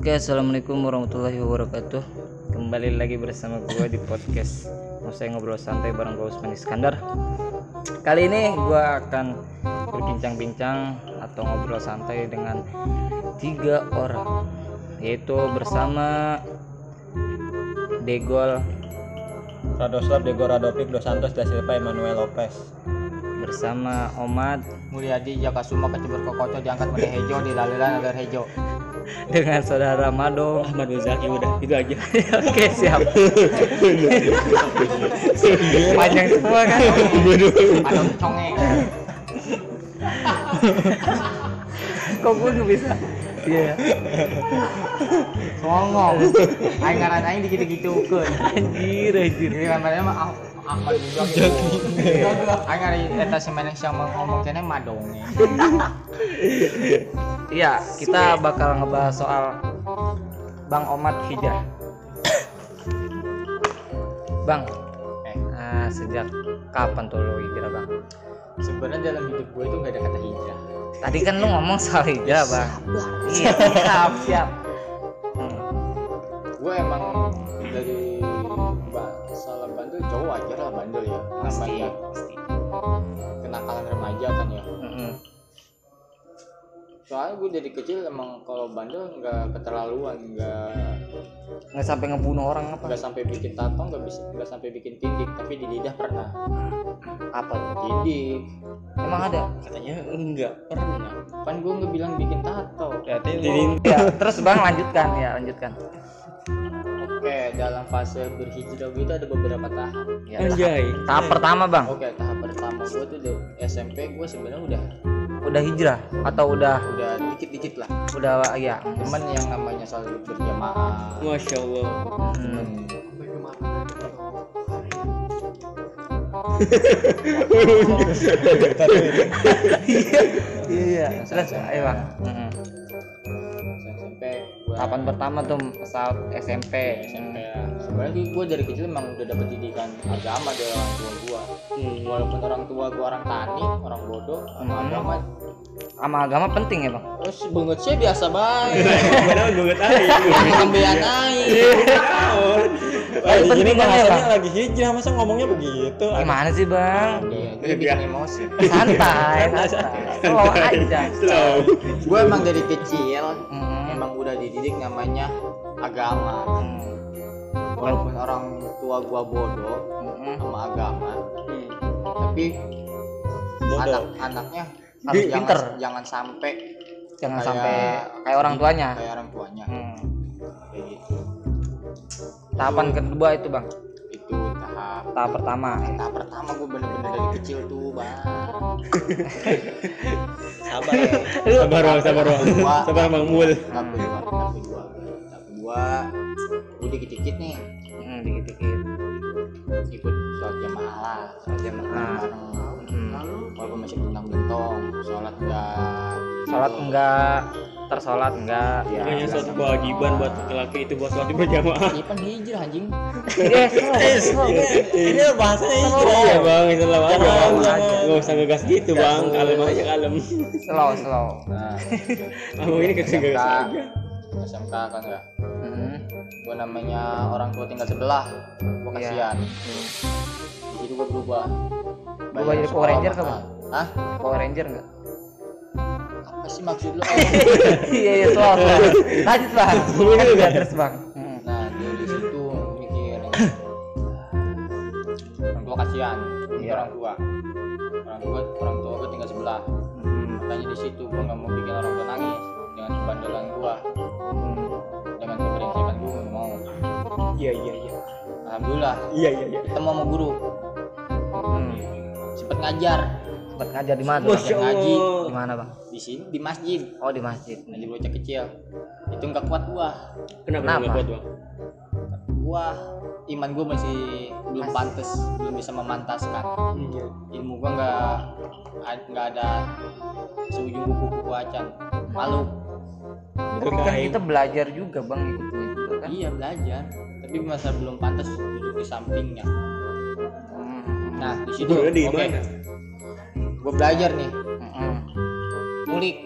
Oke, assalamualaikum warahmatullahi wabarakatuh. Kembali lagi bersama gue di podcast mau saya ngobrol santai bareng gue Usman Iskandar. Kali ini gue akan berbincang-bincang atau ngobrol santai dengan tiga orang, yaitu bersama Degol Radoslav Dego Radovik Dos Santos da Silva Emmanuel Lopez bersama Omad Mulyadi Jaka Suma kecebur kokoco diangkat pada hejo dilalilan agar hejo dengan saudara Mado. Ahmad Muzaki udah itu aja Oke siap. Panjang semua kan. ada congeng Kok gue nggak bisa? Iya. songong aing ngaran aing digitu-gitu ke Anjir anjir. jadi gambarnya mah Ah- Ahmad Muzaki aing ngari eta si yang ngomong madonge Iya, kita bakal ngebahas soal Bang Omad Hijrah. Bang, eh ah, sejak kapan tuh lo hijrah bang? sebenarnya dalam hidup gue itu gak ada kata hijrah Tadi kan lu ngomong soal hijrah bang. Iya, siap siap. Hmm. gue emang dari salah bandel cowok wajar lah bandel ya Pasti, namanya pasti. kenakalan remaja kan ya Mm-mm. Soalnya gue dari kecil emang kalau bandel nggak keterlaluan nggak Nggak sampai ngebunuh orang apa? nggak sampai bikin tato nggak bisa nggak sampai bikin tindik tapi di lidah pernah. Apa tindik. Emang ada? katanya enggak pernah. Kan gue nggak bilang bikin tato. Berarti Jadi, ya, terus bang lanjutkan. Ya lanjutkan. oke dalam fase berhijrah gue itu ada beberapa tahap. Ya, anjay. tahap pertama bang, oke tahap pertama gue tuh di SMP gue sebenarnya udah udah hijrah? Atau udah udah dikit-dikit lah. Udah ya? cuman yang namanya saling berjamaah masya allah. Hmm. Iya, terus ayo bang. Tahapan pertama tuh saat SMP. SMP ya. sebenarnya gue dari kecil emang udah dapet didikan agama dari orang tua gue walaupun orang tua gue orang tani orang bodoh sama Hmm. agama Sama agama penting ya bang. terus banget sih biasa baik padahal gue tahu ngambilan aing Lagi Penting gini banget, bahasanya Bang. lagi hijrah masa ngomongnya begitu Gimana sih bang? iya gue bikin emosi Santai, santai. Slow aja. slow gue emang dari kecil Mm-mm. Emang udah dididik namanya agama Mm. walaupun orang tua gue bodoh Mm-mm. sama agama tapi Bodoh. anak-anaknya harus Bi- jangan pinter. jangan sampai Jangan Kayak- sampai kayak orang tuanya. kayak orang tuanya Hmm. kayak gitu Tahapan kedua itu bang. Tahap pertama. ya. tahap pertama gue bener-bener dari kecil tuh bang sabar sabar bang sabar bang sabar bang mul tahap kedua tahap kedua gue dikit-dikit nih Hmm, dikit-dikit. ikut sholat jamaah lah Sholat jamaah. bareng Hmm. walaupun masih bentang bentong sholat enggak Sholat Gitu. Tersolat enggak. Ya, Makanya suatu kewajiban buat laki-laki itu buat sholat berjamaah. Ini kan hijrah anjing Eh, slow, slow. ini bahasanya hijrah ya bang aja Slow bang. Nggak usah ngegas gitu bang. kalem aja kalem. Slow, slow. nah. Kamu ini kagak SMK ngegas. Aja SMK kan ya? Hmm. gue namanya orang tua tinggal sebelah. Gue Iya. kasihan. Di situ gue berubah. Berubah jadi Power Ranger kan. Hah? Power Ranger enggak? Sih maksud lu iya, iya, slow, slow. Lanjut bang. Lanjut, terus bang. Hmm. nah dari situ mikir orang tua kasihan Iya. orang tua orang tua orang tua gue tinggal sebelah Hmm. makanya di situ gue nggak mau bikin orang tua nangis dengan kebandelan gue Hmm. dengan keberengsekan gue nggak mau iya iya iya alhamdulillah iya iya iya ketemu sama guru Hmm. sempet ngajar Sempet ngajar di mana? Masya Bang? ngaji. Di mana bang? di sini di masjid Oh di masjid. ngaji bocah kecil itu nggak kuat gua kenapa Kenapa? kuat bang gua iman gua masih belum Mas- pantas belum bisa memantaskan Iya. ilmu gua nggak nggak ada seujung kuku kuku acan malu Tapi kan kita belajar juga bang ikut itu kan. iya belajar tapi masa belum pantas duduk di sampingnya Hmm. nah di situ oke mana? Gua belajar nih. Hmm. ngulik.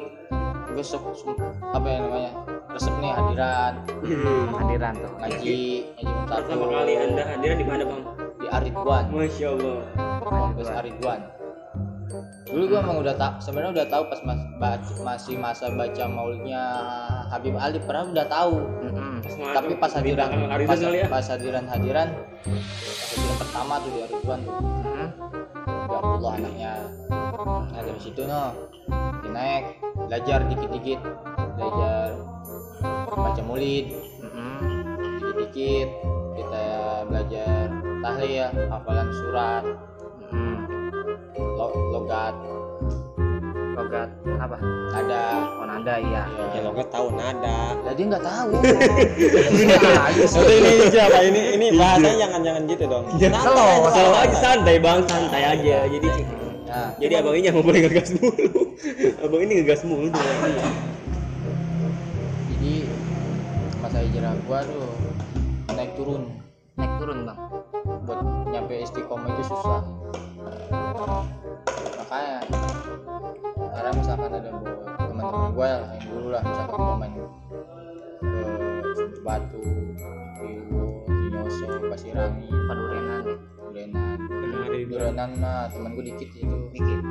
Gue apa ya namanya resep nih hadiran. Hadiran tuh. Ngaji ngaji satu pertama kali anda hadiran di mana bang? Di Aridwan. Masya allah. Terus Aridwan. Dulu gue emang udah tak sebenarnya udah tahu pas mas, baca- masih masa baca maulidnya Habib Ali pernah udah tahu. Mm-mm. tapi pas hadiran pas, ya? pas hadiran hadiran pas hadiran pertama tuh di Aridwan tuh. Mm-mm. udah Allah anaknya nah dari situ no. Dinaik belajar dikit-dikit. Belajar baca maulid Mm-mm. dikit-dikit kita belajar tahlil hafalan surat Mm-mm. lo- logat. Logat apa? Ada oh nada iya. Ya lo nggak tahu nada jadi nggak tahu Nanti ini siapa? Ini ini bahasanya jangan jangan gitu dong. Slow kalau aja santai bang santai aja. Jadi nah jadi abang ini yang boleh ngegas mulu. Abang ini ngegas mulu. Tuh jadi masa hijrah gua tuh naik turun. Naik turun bang? Buat nyampe istiqomah itu susah. Makanya sekarang misalkan ada teman-teman gue yang dulu lah misalkan gue main ke Sumber Batu Priwo Kinyoso Pasirangi padurenan Durenan. Durenan mah temen gue dikit itu. Dikit.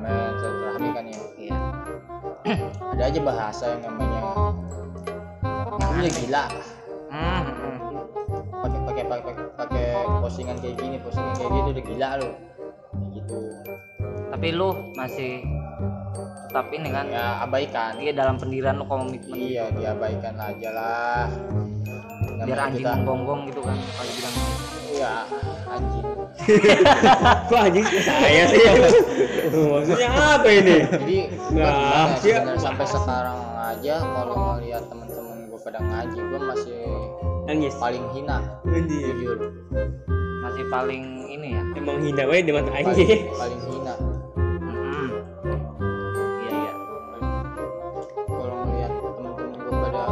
Main silaturahmi kan ya. Iya. Ada aja bahasa yang namanya. Itu udah gila. Mm, mm. pakai pakai pakai pakai postingan kayak gini postingan kayak gitu udah gila lo gitu. Tapi lu masih tetap ini kan? Ya abaikan. Iya dalam pendirian lu komitmen iya diabaikan aja lah. Biar anjing menggonggong gitu kan kalau bilang iya anjing. Kok anjing? Saya sih. Maksudnya apa ini? Jadi Nah, ya, sampai sekarang aja kalau ngeliat temen-temen gue pada ngaji gue masih nangis. paling hina. Anjir. jujur. Masih paling ini ya? Emang hina wae di mata paling, anjing. paling hina. Mm-mm. iya iya. Kalau ngeliat temen-temen gue pada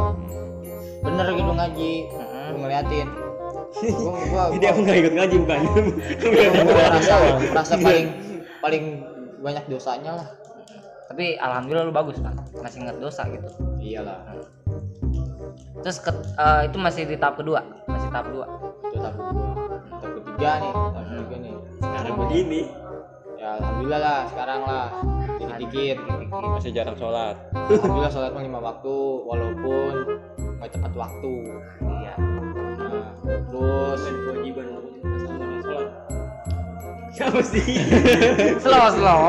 bener gitu ngaji Mm-mm. gue ngeliatin. gue gue jadi aku nggak ikut ngaji bukan? Gue merasa merasa paling paling banyak dosanya lah. Tapi alhamdulillah lu bagus kan masih ingat dosa gitu. Iyalah. Terus ke- eh, itu masih di tahap kedua masih tahap dua. Itu tahap kedua. Tahap ketiga nih tahap ketiga nih. Sekarang begini. Ya alhamdulillah lah sekarang lah. Dikit-dikit. Masih jarang sholat. Alhamdulillah sholat mah lima waktu walaupun nggak tepat waktu terus kewajiban sama sholat siapa sih? Slow slow.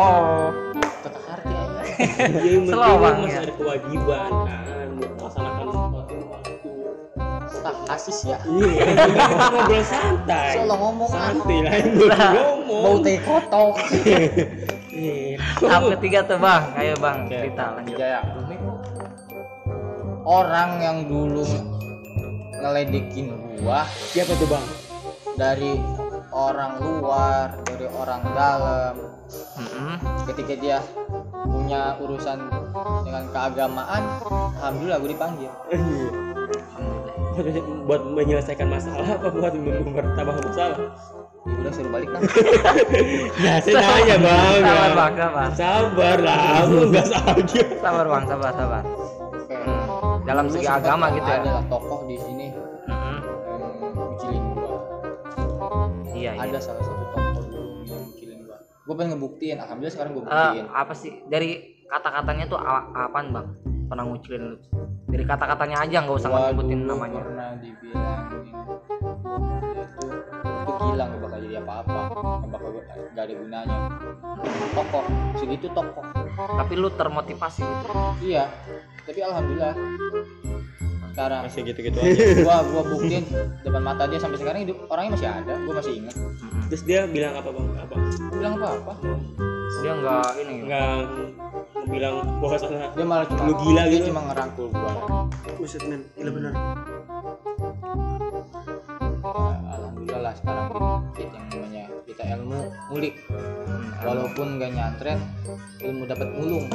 Tetap hati aja ya yang Slow, penting Bang, masih ya. ada kewajiban kan? Melaksanakan sesuatu waktu. Tak asis ya? Iya. Ngobrol santai. Salah ngomong santai lah ngomong. bau teh kotok. Iya. tahap ketiga tuh bang. Ayo bang cerita lanjut. Ya orang yang dulu ngeledekin gua. Siapa tuh bang? Dari orang luar dari orang dalam. Mm-mm. ketika dia punya urusan dengan keagamaan alhamdulillah gue dipanggil. Iya. buat menyelesaikan masalah apa buat mempertambah masalah? Ya udah suruh balik lah ya saya nanya bang. sabar bang sabar. Sabar lah aku nggak saja sabar bang sabar sabar. Hmm. dalam segi agama gitu ya. ada lah tokoh di sini iya iya. Ada salah satu tokoh dulu yang ngucilin gua. Gua pengen ngebuktiin alhamdulillah sekarang gua Eh, buktiin. apa sih? Dari kata-katanya tuh apaan bang? Pernah ngucilin lu? Dari kata-katanya aja nggak usah dulu namanya. pernah dia itu itu gila nggak bakal jadi apa-apa. Nggak bakal gak ada gunanya. Tokoh segitu tokoh. Tapi lu termotivasi gitu. Iya tapi alhamdulillah sekarang. Masih gitu-gitu aja. gua gua buktiin depan mata dia sampai sekarang hidup orangnya masih ada gua masih ingat. Terus dia bilang apa bang? Apa? Bilang apa apa dia nggak ini nggak. Bilang bahwasanya dia malah cuma Lu gila dia gitu. cuma ngerangkul gua. Buset men. Gila bener. Ya, alhamdulillah lah sekarang kita yang namanya kita ilmu ngulik. Hmm, walaupun gak nyantren ilmu dapat mulung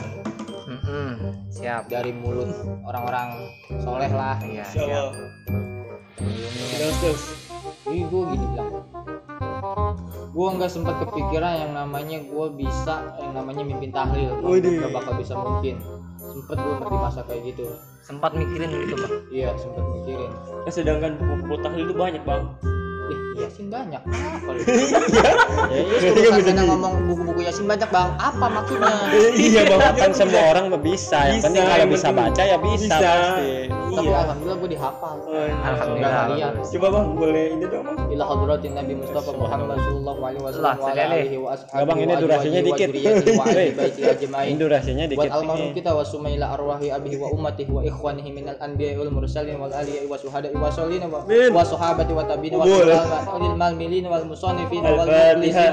Mm-mm. siap. Dari mulut orang-orang soleh lah. Iya Insya siap. Terus terus. Jadi gue gini bilang. Gue nggak sempat kepikiran yang namanya gue bisa Yang namanya mimpin tahlil. Gua Waduh. Gak bakal bisa mungkin. Sempet gue di masa kayak gitu. Sempat mikirin gitu bang? Iya sempet mikirin. Nah, sedangkan buku-buku tahlil itu banyak bang Ih, Yasin banyak apa lu? ya, iya, bukan karena ngomong buku-buku Yasin banyak bang. Apa maksudnya? iya bang kan semua orang mah bisa yang Bisa, penting kalau bisa baca ya bisa, bisa. pasti Tapi iya alhamdulillah gue dihafal. Oh, iya. Alhamdulillah. Coba bang boleh ini dong bang Ila hadratin Nabi Mustafa Muhammad sallallahu alaihi wasallam wa alihi wa ashabihi Bang, ini durasinya dikit. ini durasinya dikit Buat almarhum kita wa sumaila arwahi abihi wa ummatihi wa ikhwanihi minal anbiya'i wal mursalin wal aliya'i wa syuhada'i wa Amin. wa sahabati wa tabi'in wa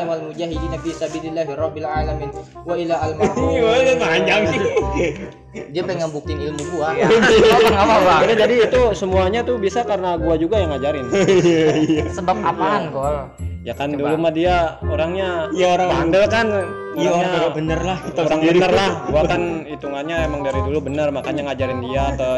Wal mujahidin fi sabilillahi rabbil alamin wa ila almarhum Wah, panjang sih. Dia pengen buktiin ilmu gua. Iya. apa apa bang Jadi, jadi itu semuanya tuh bisa karena gua juga yang ngajarin. Sebab apaan gol? Ya kan Coba. dulu mah dia orangnya Iya, orang- bandel kan. Iya orang bener lah kita orang sendiri. bener lah. Gua kan hitungannya emang dari dulu bener makanya ngajarin dia ke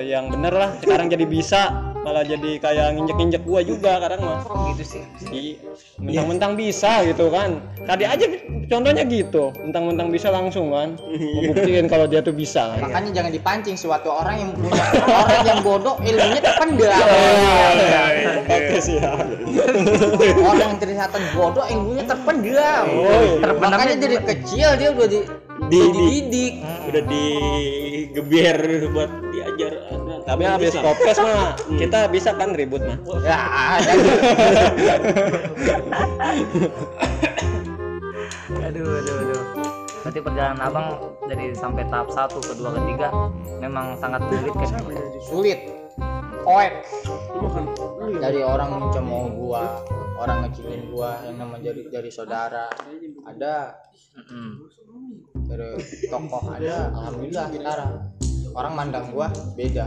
yang bener lah. Sekarang jadi bisa malah jadi kayak nginjek-nginjek gua juga kadang mah gitu sih Iya, mentang-mentang bisa gitu kan. Tadi aja contohnya gitu, mentang-mentang bisa langsung kan. Gua buktiin kalau dia tuh bisa. kan. makanya jangan dipancing suatu orang yang punya orang yang bodoh ilmunya terpendam Bagus ya. orang yang kelihatan bodoh ilmunya terpendam Oh, iya. Makanya dari kecil dia udah di, Di- dididik udah digeber buat diajar Tapi habis podcast mah kita bisa kan ribut mah. ya aduh aduh aduh. Berarti perjalanan abang dari sampai tahap satu kedua ketiga memang sangat sulit kan? Sulit. Oek dari orang mencemooh gua orang ngecilin gua yang namanya dari dari saudara. Ada. Mm-mm. dari tokoh ada. Alhamdulillah sekarang orang mandang gua beda.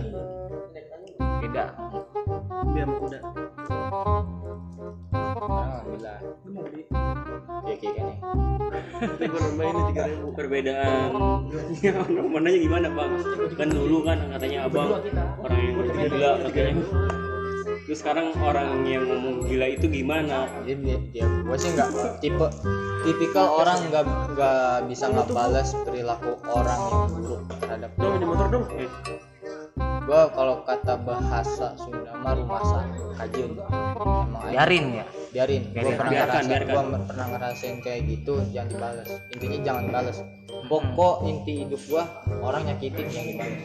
Beda. Sekarang alhamdulillah. Ya kayak gini perbedaan. Namanya gimana bang kan dulu kan katanya abang orang yang gila katanya terus sekarang orang yang ngomong gila itu gimana? Dia dia, dia gua sih nggak tipe tipikal orang nggak nggak bisa ngebalas perilaku orang yang buruk terhadap gua. motor dong. Eh, gua kalau kata bahasa Sunda mah rumasa kajian. Emang aja. biarin ya. Biarin. Gua Biarin, pernah biarkan, ngerasain mer- pernah ngerasain kayak gitu jangan dibalas intinya jangan balas pokok inti hidup gua orang nyakitin yang dibalas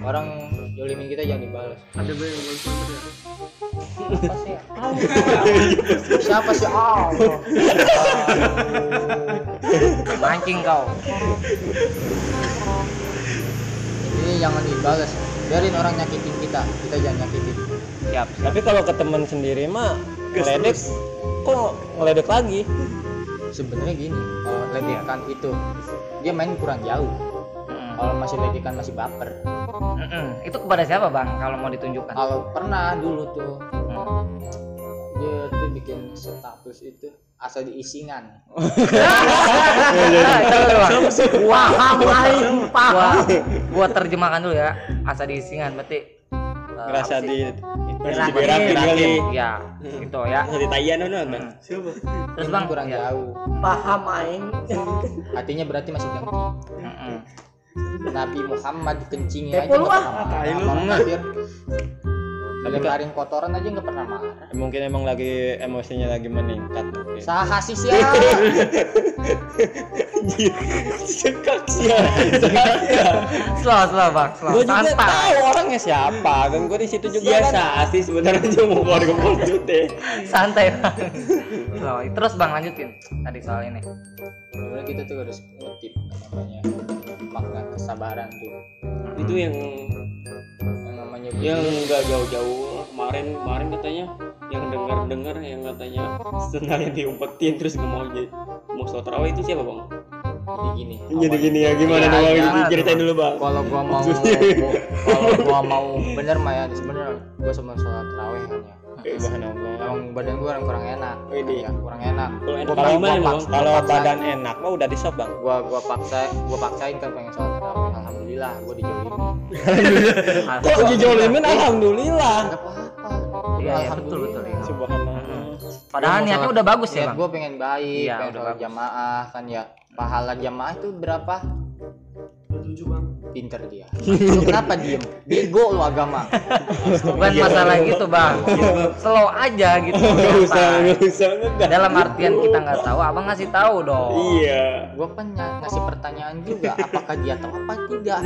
orang jolimin kita jangan dibalas ada banyak siapa sih? Siapa sih? Allah mancing kau. Ini jangan dibalas biarin orang nyakitin kita. Kita jangan nyakitin. Siap Tapi kalau ke teman sendiri mah ngeledek kok ngeledek lagi. sebenarnya gini kalau ledekan itu dia main kurang jauh Mm-mm. kalau masih ledekan masih baper Mm-mm. itu kepada siapa bang kalau mau ditunjukkan kalau pernah dulu tuh Mm. dia tuh bikin status itu asal diisingan Waham aing paham. Gua terjemahkan dulu ya. Asa diisingan berarti eh, Ngerasa di Berakin, berakin kali. Ya, gitu ya. jadi tayan nonton siapa Terus bang, kurang ya. jauh Paham aing. hatinya berarti masih dengki Mm-mm. Nabi Muhammad kencingnya aja nggak ah. Kafir lebarin kotoran aja nggak pernah marah mungkin emang lagi emosinya lagi meningkat mungkin. sah sih siapa sekak sih Slow, slow bang, slow. Gue juga tahu orangnya siapa kan gue di situ juga biasa kan. sih sebenarnya mau keluarga lanjut deh Santai bang. Slow. Terus bang lanjutin tadi soal ini. sebenarnya kita tuh harus ngutip namanya makna kesabaran tuh itu yang namanya yang nggak jauh-jauh. Kemarin kemarin katanya yang dengar-dengar yang katanya setelahnya diumpetin terus nggak mau jadi mau sholat tarawih itu siapa bang? jadi gini Jadi gini ya gimana Ya, dong bang? gimana Ceritain dulu bang. kalau gua mau kalau gua mau bener mah ya sebenarnya gua sama sholat tarawih kan ya. Emang badan gua yang kurang enak. Ini. ya kurang enak. Kalau enak Kalau badan enak mah udah di shop bang. gua gua paksa gua paksain kan pengen sholat alhamdulillah gua dijolimi Kok dijolimin alhamdulillah. nggak apa-apa Iya, iya, betul betul ya. Subhanallah. Padahal niatnya udah bagus ya niat bang. gua pengen baik Iya, pengen udah jamaah kan ya pahala jamaah itu berapa setuju bang pinter dia. Lu kenapa diem? Bego lu agama. Bukan masalah gitu bang. Slow aja gitu Nggak usah, nggak usah dalam artian kita nggak tahu abang ngasih tahu dong. Iya. gue kan ngasih pertanyaan juga apakah dia tahu apa tidak?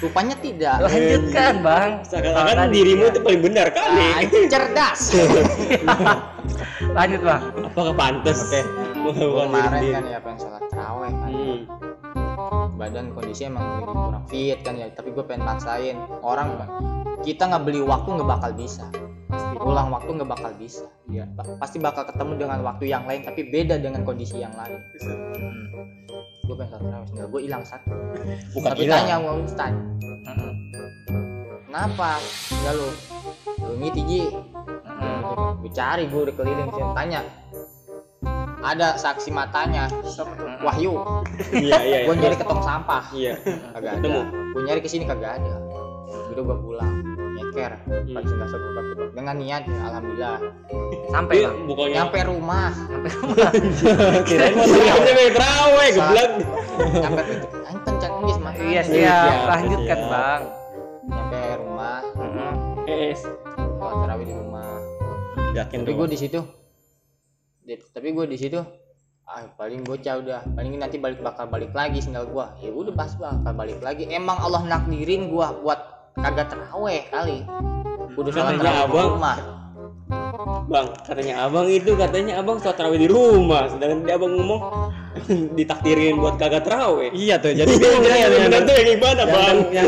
Rupanya tidak. Lanjutkan bang. Seakan-akan dirimu itu paling benar kali. ah, cerdas. Lanjut bang. Apakah pantas? Oke. Gua Gua kemarin kan ya pengen sholat terawih kan. Hmm. Badan kondisi emang lagi kurang fit kan ya tapi gue pengen maksain. Orang Bang, kita nggak beli waktu nggak bakal bisa. Pasti ulang waktu nggak bakal bisa. Ya pasti bakal ketemu dengan waktu yang lain tapi beda dengan kondisi yang lain. Gue pengen terawih tinggal gue hilang satu. Bukan tapi hilang. tanya sama Ustaz. Mm-mm. kenapa? Enggak lu. Lu ngiti ji Mm-mm. gue cari gue udah keliling sih tanya ada saksi matanya. Wahyu. Iya, iya. gue iya. nyari ke tong sampah. Iya. kagak ada. Gue nyari ke sini kagak ada. Udah gue pulang. Nyeker. Hmm. pas nggak sebab dengan niat ya, alhamdulillah. Sampai bang? bukannya nyampe rumah. Sampai rumah. Kirain mau sampai sampai terawih geblak. nyampe anjing pencet nangis mana iya Siap, siap lanjutkan bang. Nyampe rumah. Mm-mm. Es. sholat tarawih di rumah. Yakin tapi tuh. gue di situ tapi gue di situ ah paling bocah udah. Paling nanti balik bakal balik lagi sendal gua. Ya udah pas bakal balik lagi. Emang Allah nakdirin gua buat kagak terawih kali. Udah Katanya tarawih di abang. rumah. Bang, katanya abang itu katanya abang sholat tarawih di rumah, sedangkan dia abang ngomong ditakdirin buat kagak tarawih. iya tuh jadi ya yang benar tuh yang gimana bang? yang.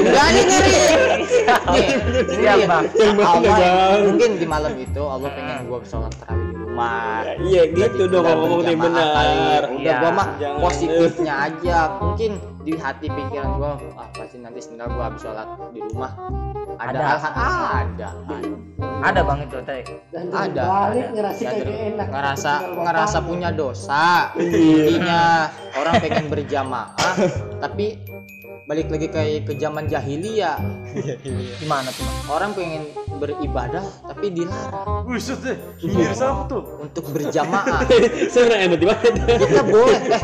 Nih, Siap, nih, Bang. Allah mungkin di malam itu Allah pengen gua sholat tarawih di rumah. Ya, iya gitu dong ngomong benar. Udah Iya, gua mah jangan. positifnya aja. Mungkin di hati pikiran gua ah pasti nanti sebentar gua habis sholat di rumah? Ada Ada. ah, ada. Ada bang itu teh. Ada. balik ada. ngerasa Ya, terus. enak. Ngerasa ngerasa punya dosa. Intinya orang pengen berjamaah tapi balik lagi kayak ke zaman jahiliyah. Gimana tuh orang pengen beribadah tapi dilarang. Buset deh, siapa tuh? untuk berjamaah. Sebenarnya emang gimana? kita boleh eh.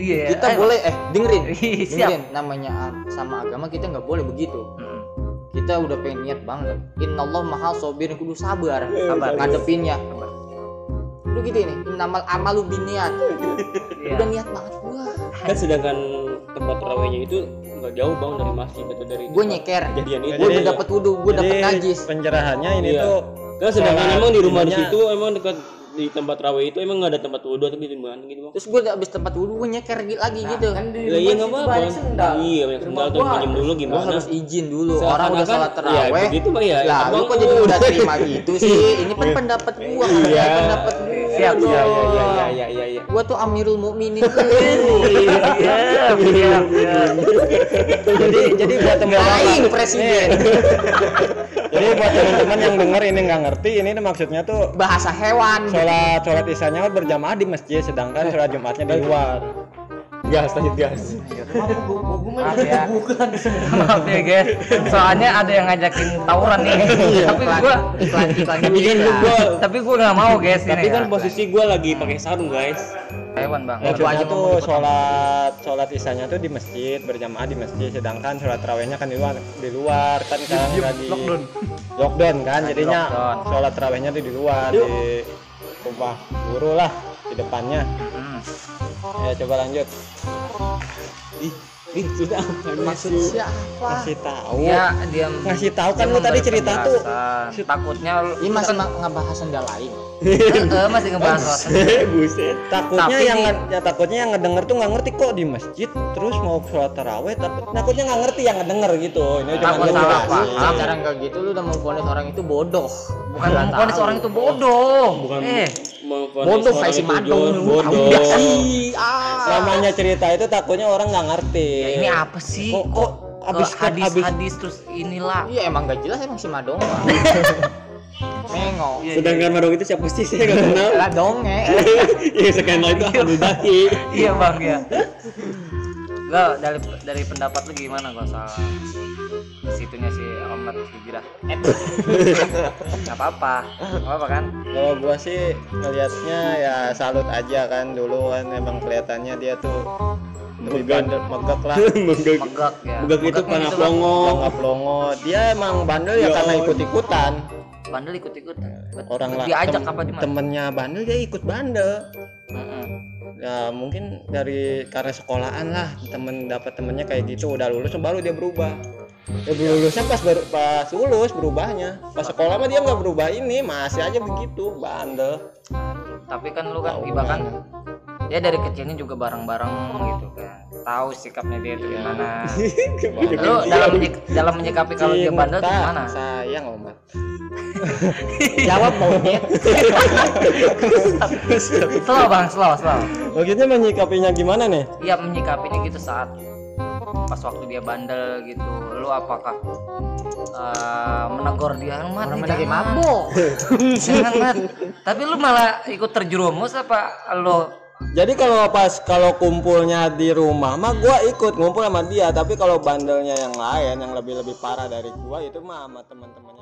Iya kita ayo. boleh eh. Dengerin. Siap. Dengerin. Namanya sama agama kita nggak boleh begitu. Mm-mm. kita udah pengen niat banget. Innallah mahal sobirin kudu sabar. Sabar. ngadepinnya. Lu gitu ini innamal amalu biniat Iya. udah niat banget gua. Kan sedangkan tempat terawihnya itu nggak jauh bang dari masjid atau dari gua tempat nyeker kejadian itu. gua udah dapet wudhu gua dapet najis pencerahannya ini Iya. tuh Kan sedangkan emang di rumah di situ emang dekat di tempat terawih itu emang nggak ada tempat wudhu atau di mana gitu bang? terus gua udah habis tempat wudhu gua nyeker gi- lagi gitu Kan di Ya iya rumah nggak situ apa-apa. banyak sendal. Iya banyak sendal tuh gua pinjem dulu gimana? harus izin dulu orang udah sholat terawih Ya begitu bang ya. lah lu kok jadi udah terima gitu sih ini kan pendapat gua kan Iya. pendapat gua Siap, dong. siap, Iya iya iya iya iya. iya. gua tuh Amirul Mukminin. Siap siap siap jadi jadi buat teman-teman. presiden. Jadi buat teman-teman yang denger ini nggak ngerti ini maksudnya tuh bahasa hewan. sholat sholat isanya berjamaah di masjid sedangkan sholat jumatnya di luar Gas lanjut gas. maaf ya maaf ya guys soalnya ada yang ngajakin tawuran nih tapi gua iklan iklannya Tapi kan gua tapi gua nggak mau guys tapi ini kan ya. posisi gue lagi pakai sarung guys. hewan bang Ya, mau tuh dipotong. sholat sholat isanya tuh di masjid berjamaah di masjid sedangkan sholat tarawihnya kan di luar di luar kan sekarang nggak di lockdown. lockdown kan Lagi jadinya lockdown. sholat tarawihnya tuh di luar di rumah guru lah di depannya Hmm. Ya coba lanjut. Ih sudah. Apa maksud siapa? ngasih tahu. Dia dia ngasih tahu kan lu tadi cerita tuh. penjelasan. takutnya lu- ini masih ma- ngebahas sendal lain? Eh, masih ngebahas sendiri. Buset. takutnya Tapi yang ya takutnya yang ngedenger tuh nggak ngerti kok di masjid terus mau sholat taraweh takut takutnya nggak ngerti yang ngedenger gitu. Ini cuma Takut salah paham. cara nggak gitu lu udah memvonis orang itu bodoh. Bukan memponis tahu. orang itu bodoh. Bukan. Eh bodoh kayak si lu Bodoh. Ah. Namanya cerita itu takutnya orang nggak ngerti. Ya ini apa sih? Kok- kok, kok abis- hadis abis- hadis terus inilah? Iya emang gak jelas emang si madong mengo Iya, Sedangkan Madong itu siapa sih? Saya nggak kenal. lah donge Iya sekarang itu Abdul Baki. iya bang ya. Gak dari dari pendapat lu gimana soal situnya Hijrah eh nggak apa-apa. Nggak apa-apa kan? Kalau gua sih ngelihatnya ya salut aja kan. Dulu kan emang kelihatannya dia tuh lebih bandel megak lah. Megak. megak ya. Megak itu kan pelongo. pelongo dia emang bandel ya Ya, karena ikut ikutan bandel ikut ikut orang lah diajak tem- apa temennya bandel dia ikut bandel. Ya mungkin dari karena sekolahan lah. Temen dapat temennya kayak gitu. Udah lulus baru dia berubah ya lulusnya pas ber- pas lulus berubahnya. Pas sekolah mah dia nggak berubah ini masih aja begitu bandel. Tapi kan lu kan iba kan dia dari kecilnya juga bareng-bareng gitu kan. Tahu sikapnya dia itu gimana. Lu dalam menyik- dalam menyikapi kalau dia bandel Cinta, gimana? Sayang omat jawab monyet slow bang slow slow. Begitu menyikapinya gimana nih? Iya menyikapinya gitu saat pas waktu dia bandel gitu lu apakah eh, menegur dia mat Orang lagi jangan." mabuk. jangan mat tapi lu malah ikut terjerumus apa lu Jadi kalau pas kalau kumpulnya di rumah mah gua ikut ngumpul sama dia, tapi kalau bandelnya yang lain yang lebih lebih parah dari gua itu mah sama teman-temannya.